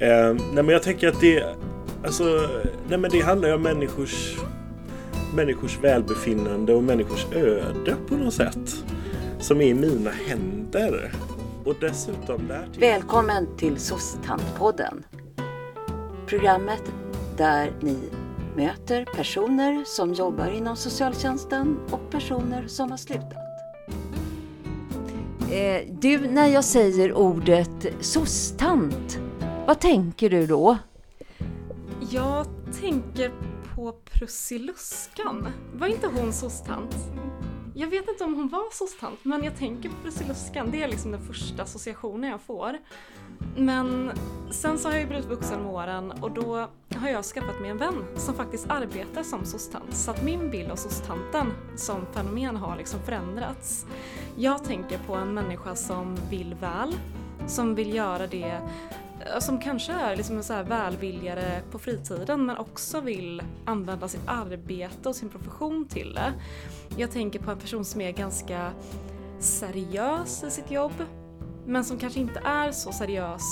Eh, nej men jag tänker att det, alltså, nej men det handlar ju om människors, människors välbefinnande och människors öde på något sätt. Som är i mina händer. Och dessutom därtill. Välkommen till SOS-tantpodden. Programmet där ni möter personer som jobbar inom socialtjänsten och personer som har slutat. Eh, du, när jag säger ordet sostant vad tänker du då? Jag tänker på Prussiluskan. Var inte hon soc-tant? Jag vet inte om hon var soc-tant, men jag tänker på Prussiluskan. Det är liksom den första associationen jag får. Men sen så har jag ju blivit vuxen med åren och då har jag skaffat mig en vän som faktiskt arbetar som soc-tant. Så att min bild av soc-tanten som fenomen har liksom förändrats. Jag tänker på en människa som vill väl, som vill göra det som kanske är liksom en så här välvilligare på fritiden men också vill använda sitt arbete och sin profession till det. Jag tänker på en person som är ganska seriös i sitt jobb men som kanske inte är så seriös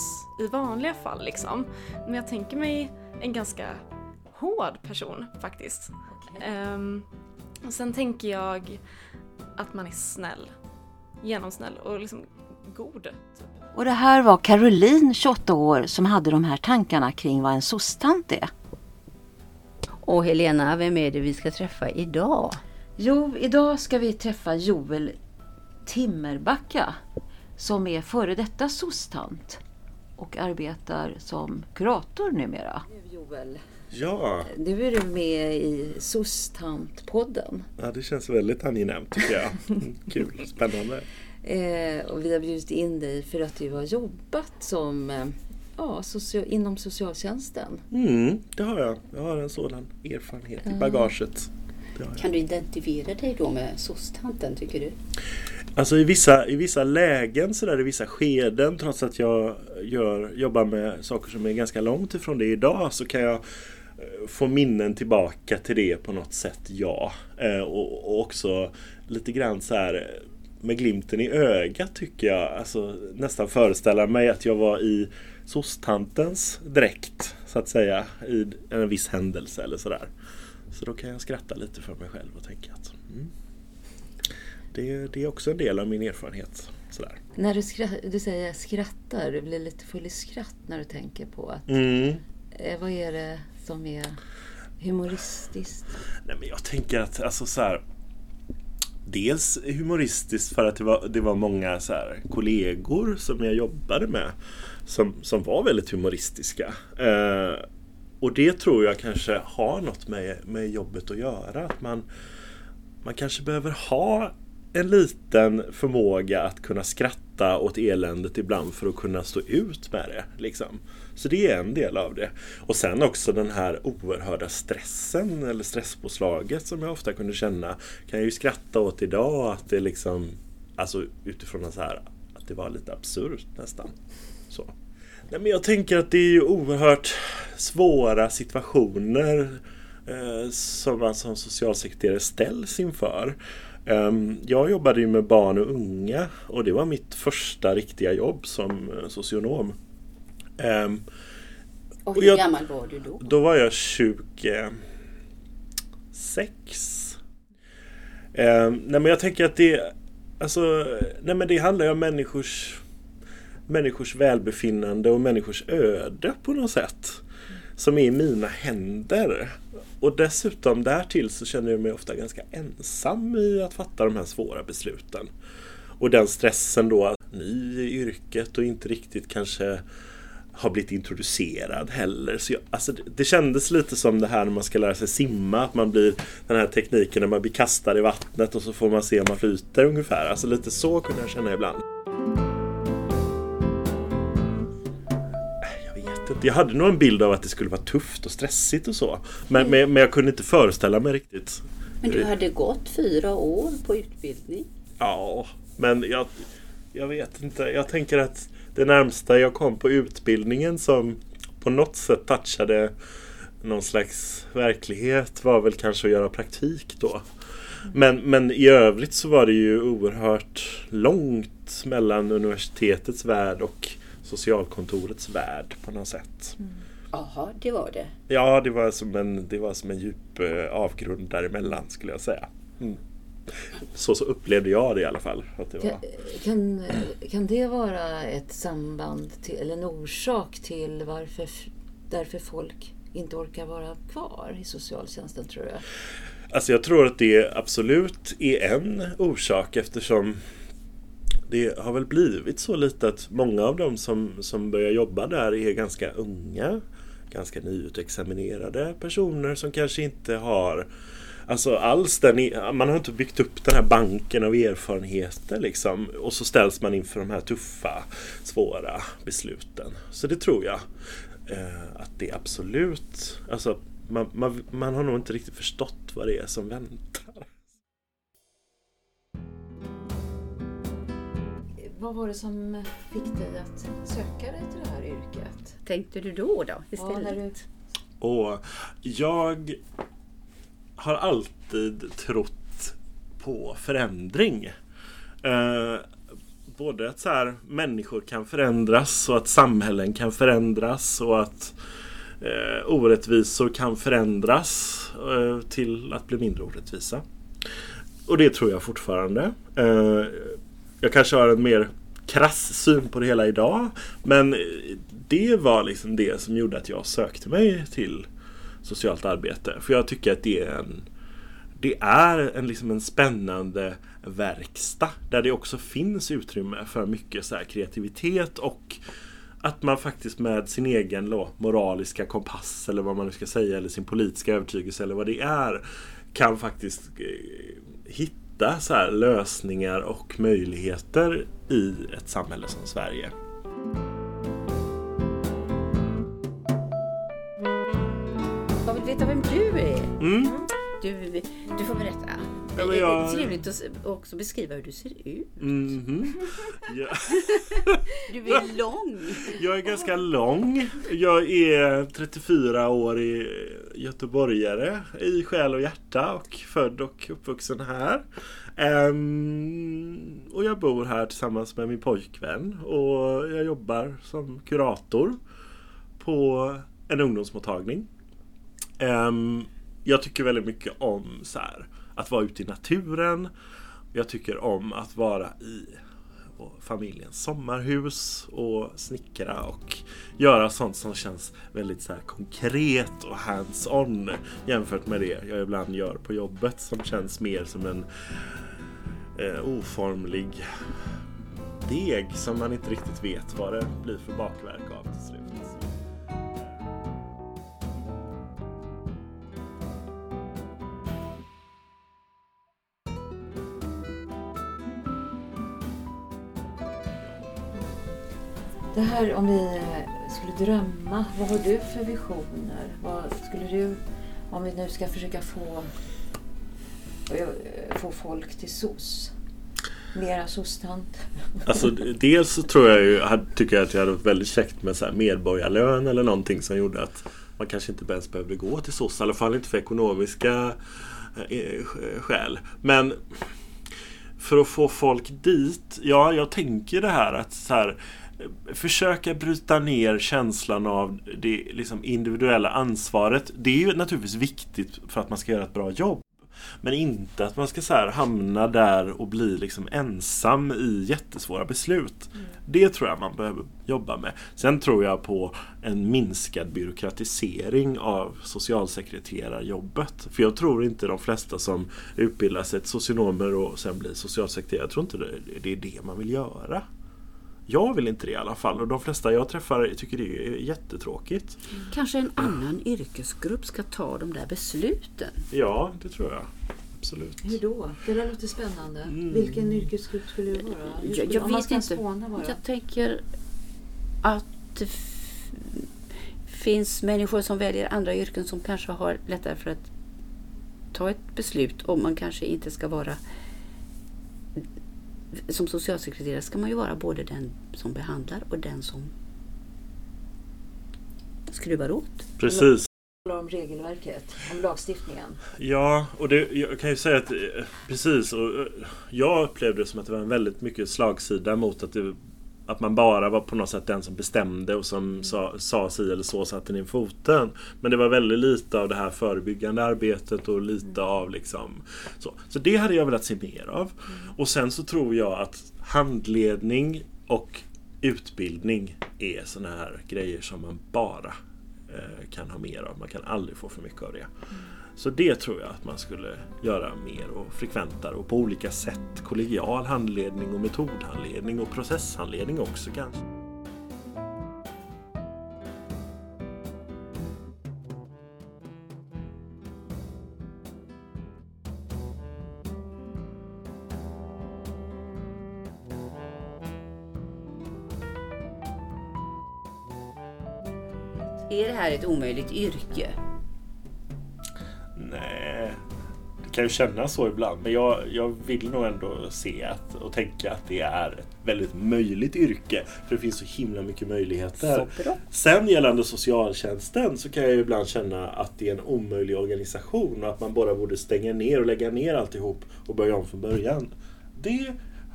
i vanliga fall liksom. Men jag tänker mig en ganska hård person faktiskt. Um, och sen tänker jag att man är snäll. Genomsnäll och liksom god. Typ. Och det här var Caroline, 28 år, som hade de här tankarna kring vad en sostant är. Och Helena, vem är det vi ska träffa idag? Jo, idag ska vi träffa Joel Timmerbacka som är före detta sostant och arbetar som kurator numera. Joel, Ja, nu är du med i SOS-tant-podden. ja, det känns väldigt angenämt tycker jag. Kul, spännande. Eh, och vi har bjudit in dig för att du har jobbat som, eh, ja, socio inom socialtjänsten. Mm, det har jag. Jag har en sådan erfarenhet i bagaget. Kan du identifiera dig då med SOS-tanten tycker du? Alltså i vissa, i vissa lägen, så där, i vissa skeden, trots att jag gör, jobbar med saker som är ganska långt ifrån det idag, så kan jag eh, få minnen tillbaka till det på något sätt, ja. Eh, och, och också lite grann så här eh, med glimten i ögat tycker jag, alltså nästan föreställa mig att jag var i sostantens dräkt, så att säga, i en viss händelse eller sådär. Så då kan jag skratta lite för mig själv och tänka att mm, det, det är också en del av min erfarenhet. Sådär. När du, skratt, du säger skrattar, du blir lite full i skratt när du tänker på att, Mm. eh, vad är det som är humoristiskt? Nej, men jag tänker att alltså så här, Dels humoristiskt för att det var, det var många så här, kollegor som jag jobbade med som, som var väldigt humoristiska. Eh, och det tror jag kanske har något med, med jobbet att göra. Att man, man kanske behöver ha en liten förmåga att kunna skratta åt eländet ibland för att kunna stå ut med det. Liksom. Så det är en del av det. Och sen också den här oerhörda stressen eller stresspåslaget som jag ofta kunde känna. Kan jag ju skratta åt idag att det liksom Alltså utifrån så här att det var lite absurt nästan. Så. Nej, men jag tänker att det är ju oerhört svåra situationer eh, som man som socialsekreterare ställs inför. Ehm, Jag jobbade ju med barn och unga och det var mitt första riktiga jobb som eh, socionom. Ehm, Och Och hur jag- gammal var du då? Då var jag 26. Ehm, nej men jag tänker att det Alltså, nej men det handlar ju om människors Människors välbefinnande och människors öde på något sätt. Som är i mina händer. Och dessutom därtill så känner jag mig ofta ganska ensam i att fatta de här svåra besluten. Och den stressen då, att ny i yrket och inte riktigt kanske har blivit introducerad heller. Så jag, alltså det, det kändes lite som det här när man ska lära sig simma. Att man blir den här tekniken när man blir kastad i vattnet och så får man se om man flyter ungefär. Alltså lite så kunde jag känna ibland. Inte. Jag hade nog en bild av att det skulle vara tufft och stressigt och så. Men, men, men jag kunde inte föreställa mig riktigt. Men du hade gått fyra år på utbildning. Ja, men jag, jag vet inte. Jag tänker att det närmsta jag kom på utbildningen som på något sätt touchade någon slags verklighet var väl kanske att göra praktik då. Men, men i övrigt så var det ju oerhört långt mellan universitetets värld och socialkontorets värld på något sätt. Jaha, det var det. Ja, det var som en, det var som en djup eh, avgrund däremellan skulle jag säga. Mm. Så, så upplevde jag det i alla fall. Att det var. Kan, kan, kan det vara ett samband till, eller en orsak till varför, därför folk inte orkar vara kvar i socialtjänsten tror jag? Alltså jag tror att det absolut är en orsak eftersom det har väl blivit så lite att många av de som, som börjar jobba där är ganska unga, ganska nyutexaminerade personer som kanske inte har Alltså alls den, e- man har inte byggt upp den här banken av erfarenheter liksom. Och så ställs man inför de här tuffa, svåra besluten. Så det tror jag. Eh, att det absolut, alltså man, man, man har nog inte riktigt förstått vad det är som väntar. Vad var det som fick dig att söka dig till det här yrket? Tänkte du då då Ja, istället? du, Och jag har alltid trott på förändring. Eh, både att så här, människor kan förändras och att samhällen kan förändras och att eh, orättvisor kan förändras eh, till att bli mindre orättvisa. Och det tror jag fortfarande. Eh, jag kanske har en mer krass syn på det hela idag. Men det var liksom det som gjorde att jag sökte mig till socialt arbete. För jag tycker att det är en det är en, liksom en spännande verkstad där det också finns utrymme för mycket så här kreativitet och att man faktiskt med sin egen då, moraliska kompass eller vad man nu ska säga eller sin politiska övertygelse eller vad det är kan faktiskt eh, hitta hitta så här lösningar och möjligheter i ett samhälle som Sverige. Jag vill veta vem du är. Mm. Du, du får berätta. Ja, men Det är jag- trevligt att också beskriva hur du ser ut. Mhm. Ja. Du är lång. Jag är ganska lång. Jag är 34 år i göteborgare i själ och hjärta och född och uppvuxen här. Ehm, och jag bor här tillsammans med min pojkvän och jag jobbar som kurator på en ungdomsmottagning. Ehm, jag tycker väldigt mycket om så här, att vara ute i naturen. Jag tycker om att vara i familjens sommarhus och snickra och göra sånt som känns väldigt så här konkret och hands-on jämfört med det jag ibland gör på jobbet som känns mer som en eh, oformlig deg som man inte riktigt vet vad det blir för bakverk av det här om vi eh, skulle drömma, vad har du för visioner? Vad skulle du, om vi nu ska försöka få, eh, få folk till SOS? Mera SOS-tant? Alltså dels så tror jag ju, tycker jag att jag hade varit väldigt käckt med så här medborgarlön eller någonting som gjorde att man kanske inte ens behövde gå till SOS. I alla fall inte för ekonomiska eh, skäl. Men för att få folk dit, ja jag tänker det här att så här, försöka bryta ner känslan av det liksom individuella ansvaret. Det är ju naturligtvis viktigt för att man ska göra ett bra jobb. Men inte att man ska så här hamna där och bli liksom ensam i jättesvåra beslut. Det tror jag man behöver jobba med. Sen tror jag på en minskad byråkratisering av socialsekreterarjobbet. För jag tror inte de flesta som utbildar sig till socionomer och sen blir socialsekreterare, jag tror inte det, det är det man vill göra. Jag vill inte det i alla fall och de flesta jag träffar tycker det är jättetråkigt. Kanske en annan yrkesgrupp ska ta de där besluten. Ja, det tror jag. Absolut. Hur då? Det där låter spännande. Mm. Vilken yrkesgrupp skulle det vara? Jag, jag vet inte. Jag tänker att det finns människor som väljer andra yrken som kanske har lättare för att ta ett beslut om man kanske inte ska vara som socialsekreterare ska man ju vara både den som behandlar och den som skruvar åt. Precis. om regelverket, om lagstiftningen. Ja, och det, jag kan ju säga att eh, precis. Och eh, jag upplevde det som att det var en väldigt mycket slagsida mot att det att man bara var på något sätt den som bestämde och som sa, sa si eller så satte ner foten. Men det var väldigt lite av det här förebyggande arbetet och lite av liksom så. Så det hade jag velat se mer av. Och sen så tror jag att handledning och utbildning är såna här grejer som man bara eh, kan ha mer av. Man kan aldrig få för mycket av det. Så det tror jag att man skulle göra mer och frekventare och på olika sätt. Kollegial handledning och metodhandledning och processhandledning också kanske. Är det här ett omöjligt yrke? Kan ju kännas så ibland. Men jag, jag vill nog ändå se att, och tänka att det är ett väldigt möjligt yrke. För det finns så himla mycket möjligheter. Sen gällande socialtjänsten så kan jag ju ibland känna att det är en omöjlig organisation och att man bara borde stänga ner och lägga ner alltihop och börja om från början. Det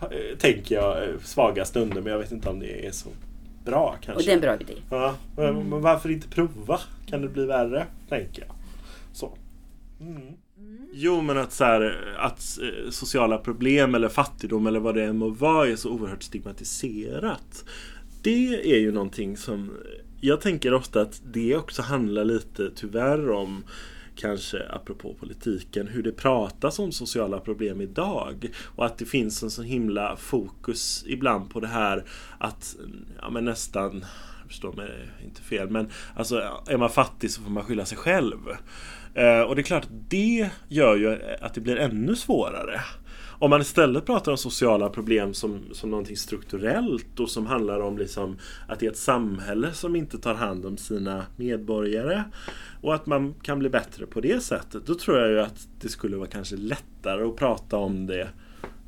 eh, tänker jag eh, svaga stunder men jag vet inte om det är så bra kanske. Och det är en bra idé. Ja, men men varför inte prova? Kan det bli värre? Tänker jag. Så. Mm. Mm. Jo men att, så här, att eh, sociala problem eller fattigdom eller vad det än må vara är så oerhört stigmatiserat. Det är ju någonting som jag tänker ofta att det också handlar lite tyvärr om kanske apropå politiken, hur det pratas om sociala problem idag. Och att det finns en så himla fokus ibland på det här att ja, men nästan, förstå mig inte fel, men alltså är man fattig så får man skylla sig själv. Eh, och det är klart, det gör ju att det blir ännu svårare. Om man istället pratar om sociala problem som, som någonting strukturellt och som handlar om liksom att det är ett samhälle som inte tar hand om sina medborgare och att man kan bli bättre på det sättet. Då tror jag ju att det skulle vara kanske lättare att prata om det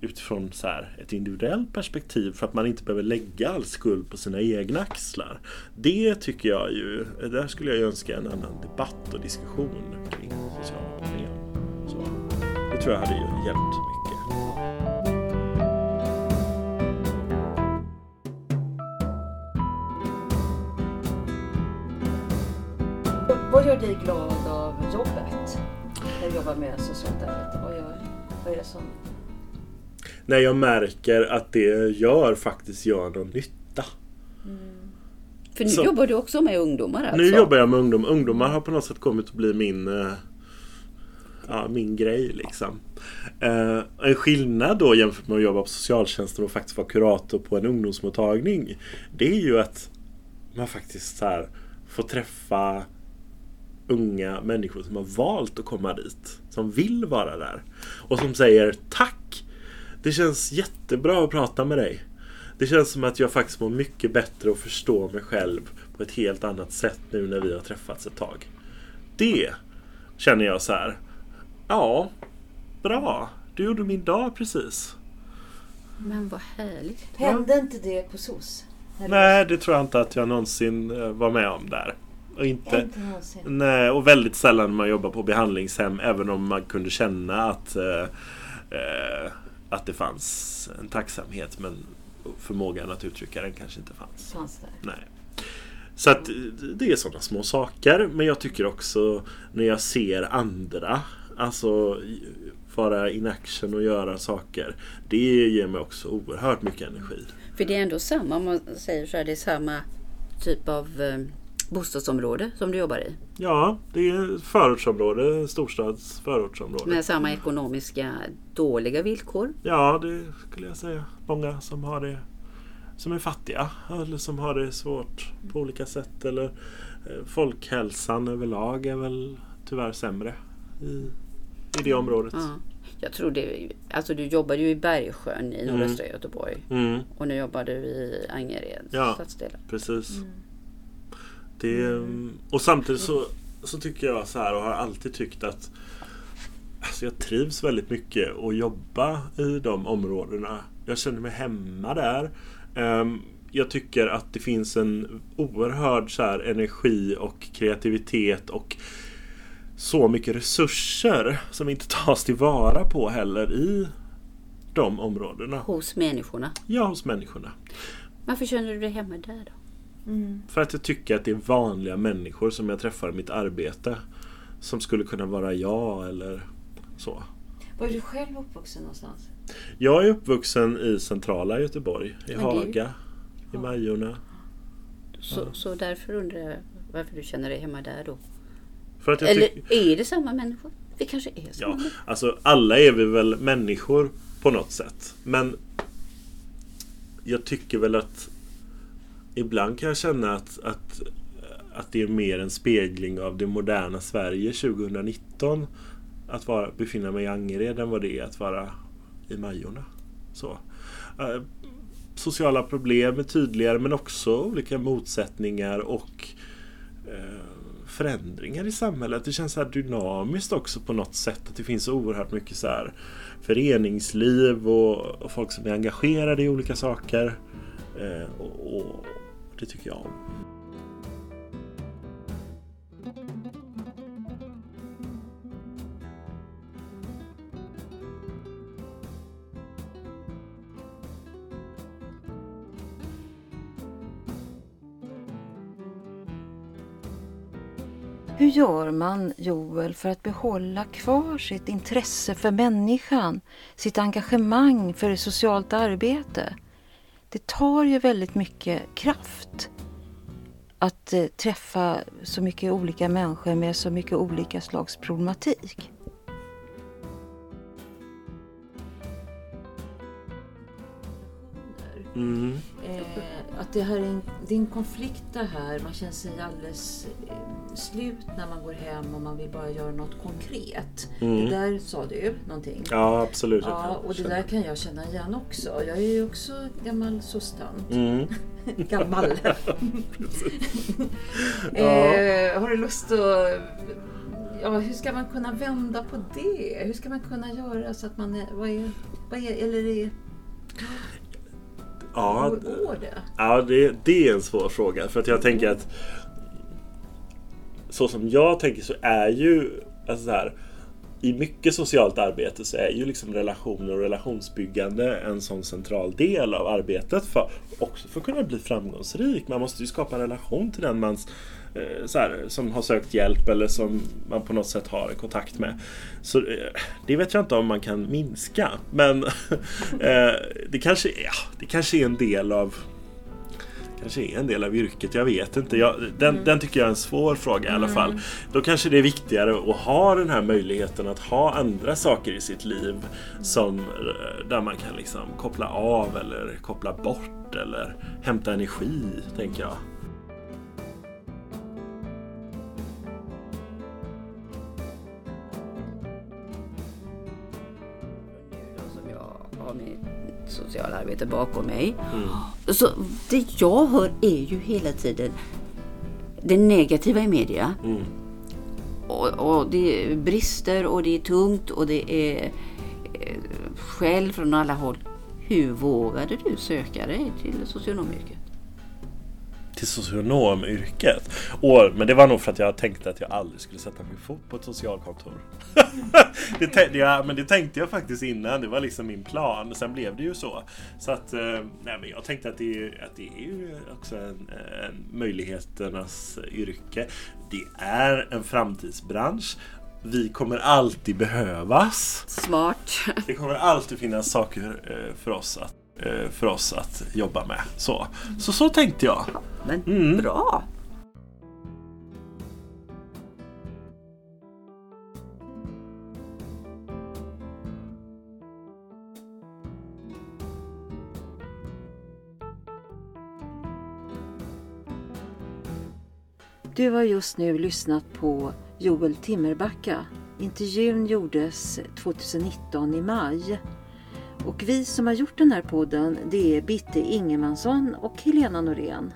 utifrån så här ett individuellt perspektiv för att man inte behöver lägga all skuld på sina egna axlar. Det tycker jag ju, där skulle jag ju önska en annan debatt och diskussion kring sociala problem. Så, det tror jag hade ju hjälpt mycket. Vad gör dig glad av jobbet? När du jobbar med socialt arbete. Vad, gör, vad är det som... När jag märker att det jag gör faktiskt gör någon nytta. För nu Så- jobbar du också med ungdomar alltså? Nu jobbar jag med ungdom. Ungdomar har på något sätt kommit att bli min, eh, ja, min grej. Liksom. Eh, en skillnad då jämfört med att jobba på socialtjänsten och faktiskt vara kurator på en ungdomsmottagning. Det är ju att man faktiskt så här, får träffa unga människor som har valt att komma dit. Som vill vara där. Och som säger tack! Det känns jättebra att prata med dig. Det känns som att jag faktiskt mår mycket bättre och förstår mig själv på ett helt annat sätt nu när vi har träffats ett tag. Det känner jag så här. Ja, bra. Du gjorde min dag precis. Men vad härligt. Hände inte det på SOS? Nej, det tror jag inte att jag någonsin eh, var med om där. Och inte, Inte någonsin. nej, och väldigt sällan när man jobbar på behandlingshem även om man kunde känna att, eh, eh, att det fanns en tacksamhet men förmågan att uttrycka den kanske inte fanns. Fanns. Nej. Så att det är sådana små saker. Men jag tycker också när jag ser andra Alltså vara in action och göra saker. Det ger mig också oerhört mycket energi. För det är ändå samma, om man säger så här, det är samma typ av eh, bostadsområde som du jobbar i. Ja, det är förortsområde, storstads förortsområde. Med samma ekonomiska dåliga villkor. Ja, det skulle jag säga. Många som har det som är fattiga eller som har det svårt på olika sätt. Eller eh, folkhälsan överlag är väl tyvärr sämre i, i det området. Ja. Jag tror det, alltså du jobbade ju i Bergsjön i nordöstra Göteborg Mm, och nu jobbar du i Angered Ja. precis. Det, och samtidigt så, så tycker jag så här och har alltid tyckt att alltså jag trivs väldigt mycket att jobba i de områdena. Jag känner mig hemma där. Ehm, Jag tycker att det finns en oerhörd så här energi och kreativitet och så mycket resurser som inte tas tillvara på heller i de områdena. Hos människorna. Ja, hos människorna. Varför känner du dig hemma där då? För att jag tycker att det är vanliga människor som jag träffar i mitt arbete. Som skulle kunna vara jag eller så. Var är du själv uppvuxen någonstans? Jag är uppvuxen i centrala Göteborg. I det Haga. I Majorna. Så, så därför undrar jag varför du känner dig hemma där då? För att jag Eller är det samma människor? Vi kanske är samma Ja, människor? alltså alla är vi väl människor på något sätt. Men jag tycker väl att ibland kan jag känna att, att, att det är mer en spegling av det moderna Sverige 2019 att vara, befinna mig i Angered än vad det är att vara i Majorna. Så. Eh, sociala problem är tydligare men också olika motsättningar och eh, förändringar i samhället. Det känns så här dynamiskt också på något sätt. Att det finns oerhört mycket så här föreningsliv och, och folk som är engagerade i olika saker. Eh, och, och det tycker jag om. Hur gör man, Joel, för att behålla kvar sitt intresse för människan, sitt engagemang för socialt arbete? Det tar ju väldigt mycket kraft att eh, träffa så mycket olika människor med så mycket olika slags problematik. Mm. Det här är en, det är en konflikt det här. Man känner sig alldeles eh, slut när man går hem och man vill bara göra något konkret. Mm. Det där sa du någonting. Ja, absolut. Ja, och det där kan jag känna igen också. Jag är ju också gammal soc-tant. Mm. Gammal. Eh, har du lust att... Ja, hur ska man kunna vända på det? Hur ska man kunna göra så att man är... Vad är, vad är eller är, Ja, hur går det? Ja, det, det är en svår fråga. För att jag tänker att så som jag tänker så är ju alltså så här, i mycket socialt arbete så är ju liksom relationer och relationsbyggande en sån central del av arbetet. För, också för att kunna bli framgångsrik. Man måste ju skapa en relation till den man eh, så här, som har sökt hjälp eller som man på något sätt har kontakt med. Så eh, det vet jag inte om man kan minska. Men eh, det, kanske, ja, det kanske är en del av kanske är en del av yrket, jag vet inte. Jag, den, den tycker jag är en svår fråga i alla fall. Då kanske det är viktigare att ha den här möjligheten att ha andra saker i sitt liv som, eh, där man kan liksom koppla av eller koppla bort eller hämta energi, tänker jag. Har mitt sociala arbete bakom mig. Mm. Så det jag hör är ju hela tiden det negativa i media. Mm. Och, och det är brister och det är tungt och det är eh, skäll från alla håll. Hur vågade du söka dig till socionomyrket? Till socionomyrket. Och, men det var nog för att jag tänkte att jag aldrig skulle sätta min fot på ett socialkontor. det, tänkte jag, men det tänkte jag faktiskt innan. Det var liksom min plan. Sen blev det ju så. Så att, eh, nej, men jag tänkte att det, är- att det är ju också en, en möjligheternas yrke. Det är en framtidsbransch. Vi kommer alltid behövas. Smart. Det kommer alltid finnas saker eh, för oss att, för oss att jobba med. Så, så, så tänkte jag. Men Mm. bra. Du har just nu lyssnat på Joel Timmerbacka. Intervjun gjordes 2019 i maj. Och vi som har gjort den här podden det är Bitte Ingemansson och Helena Norén.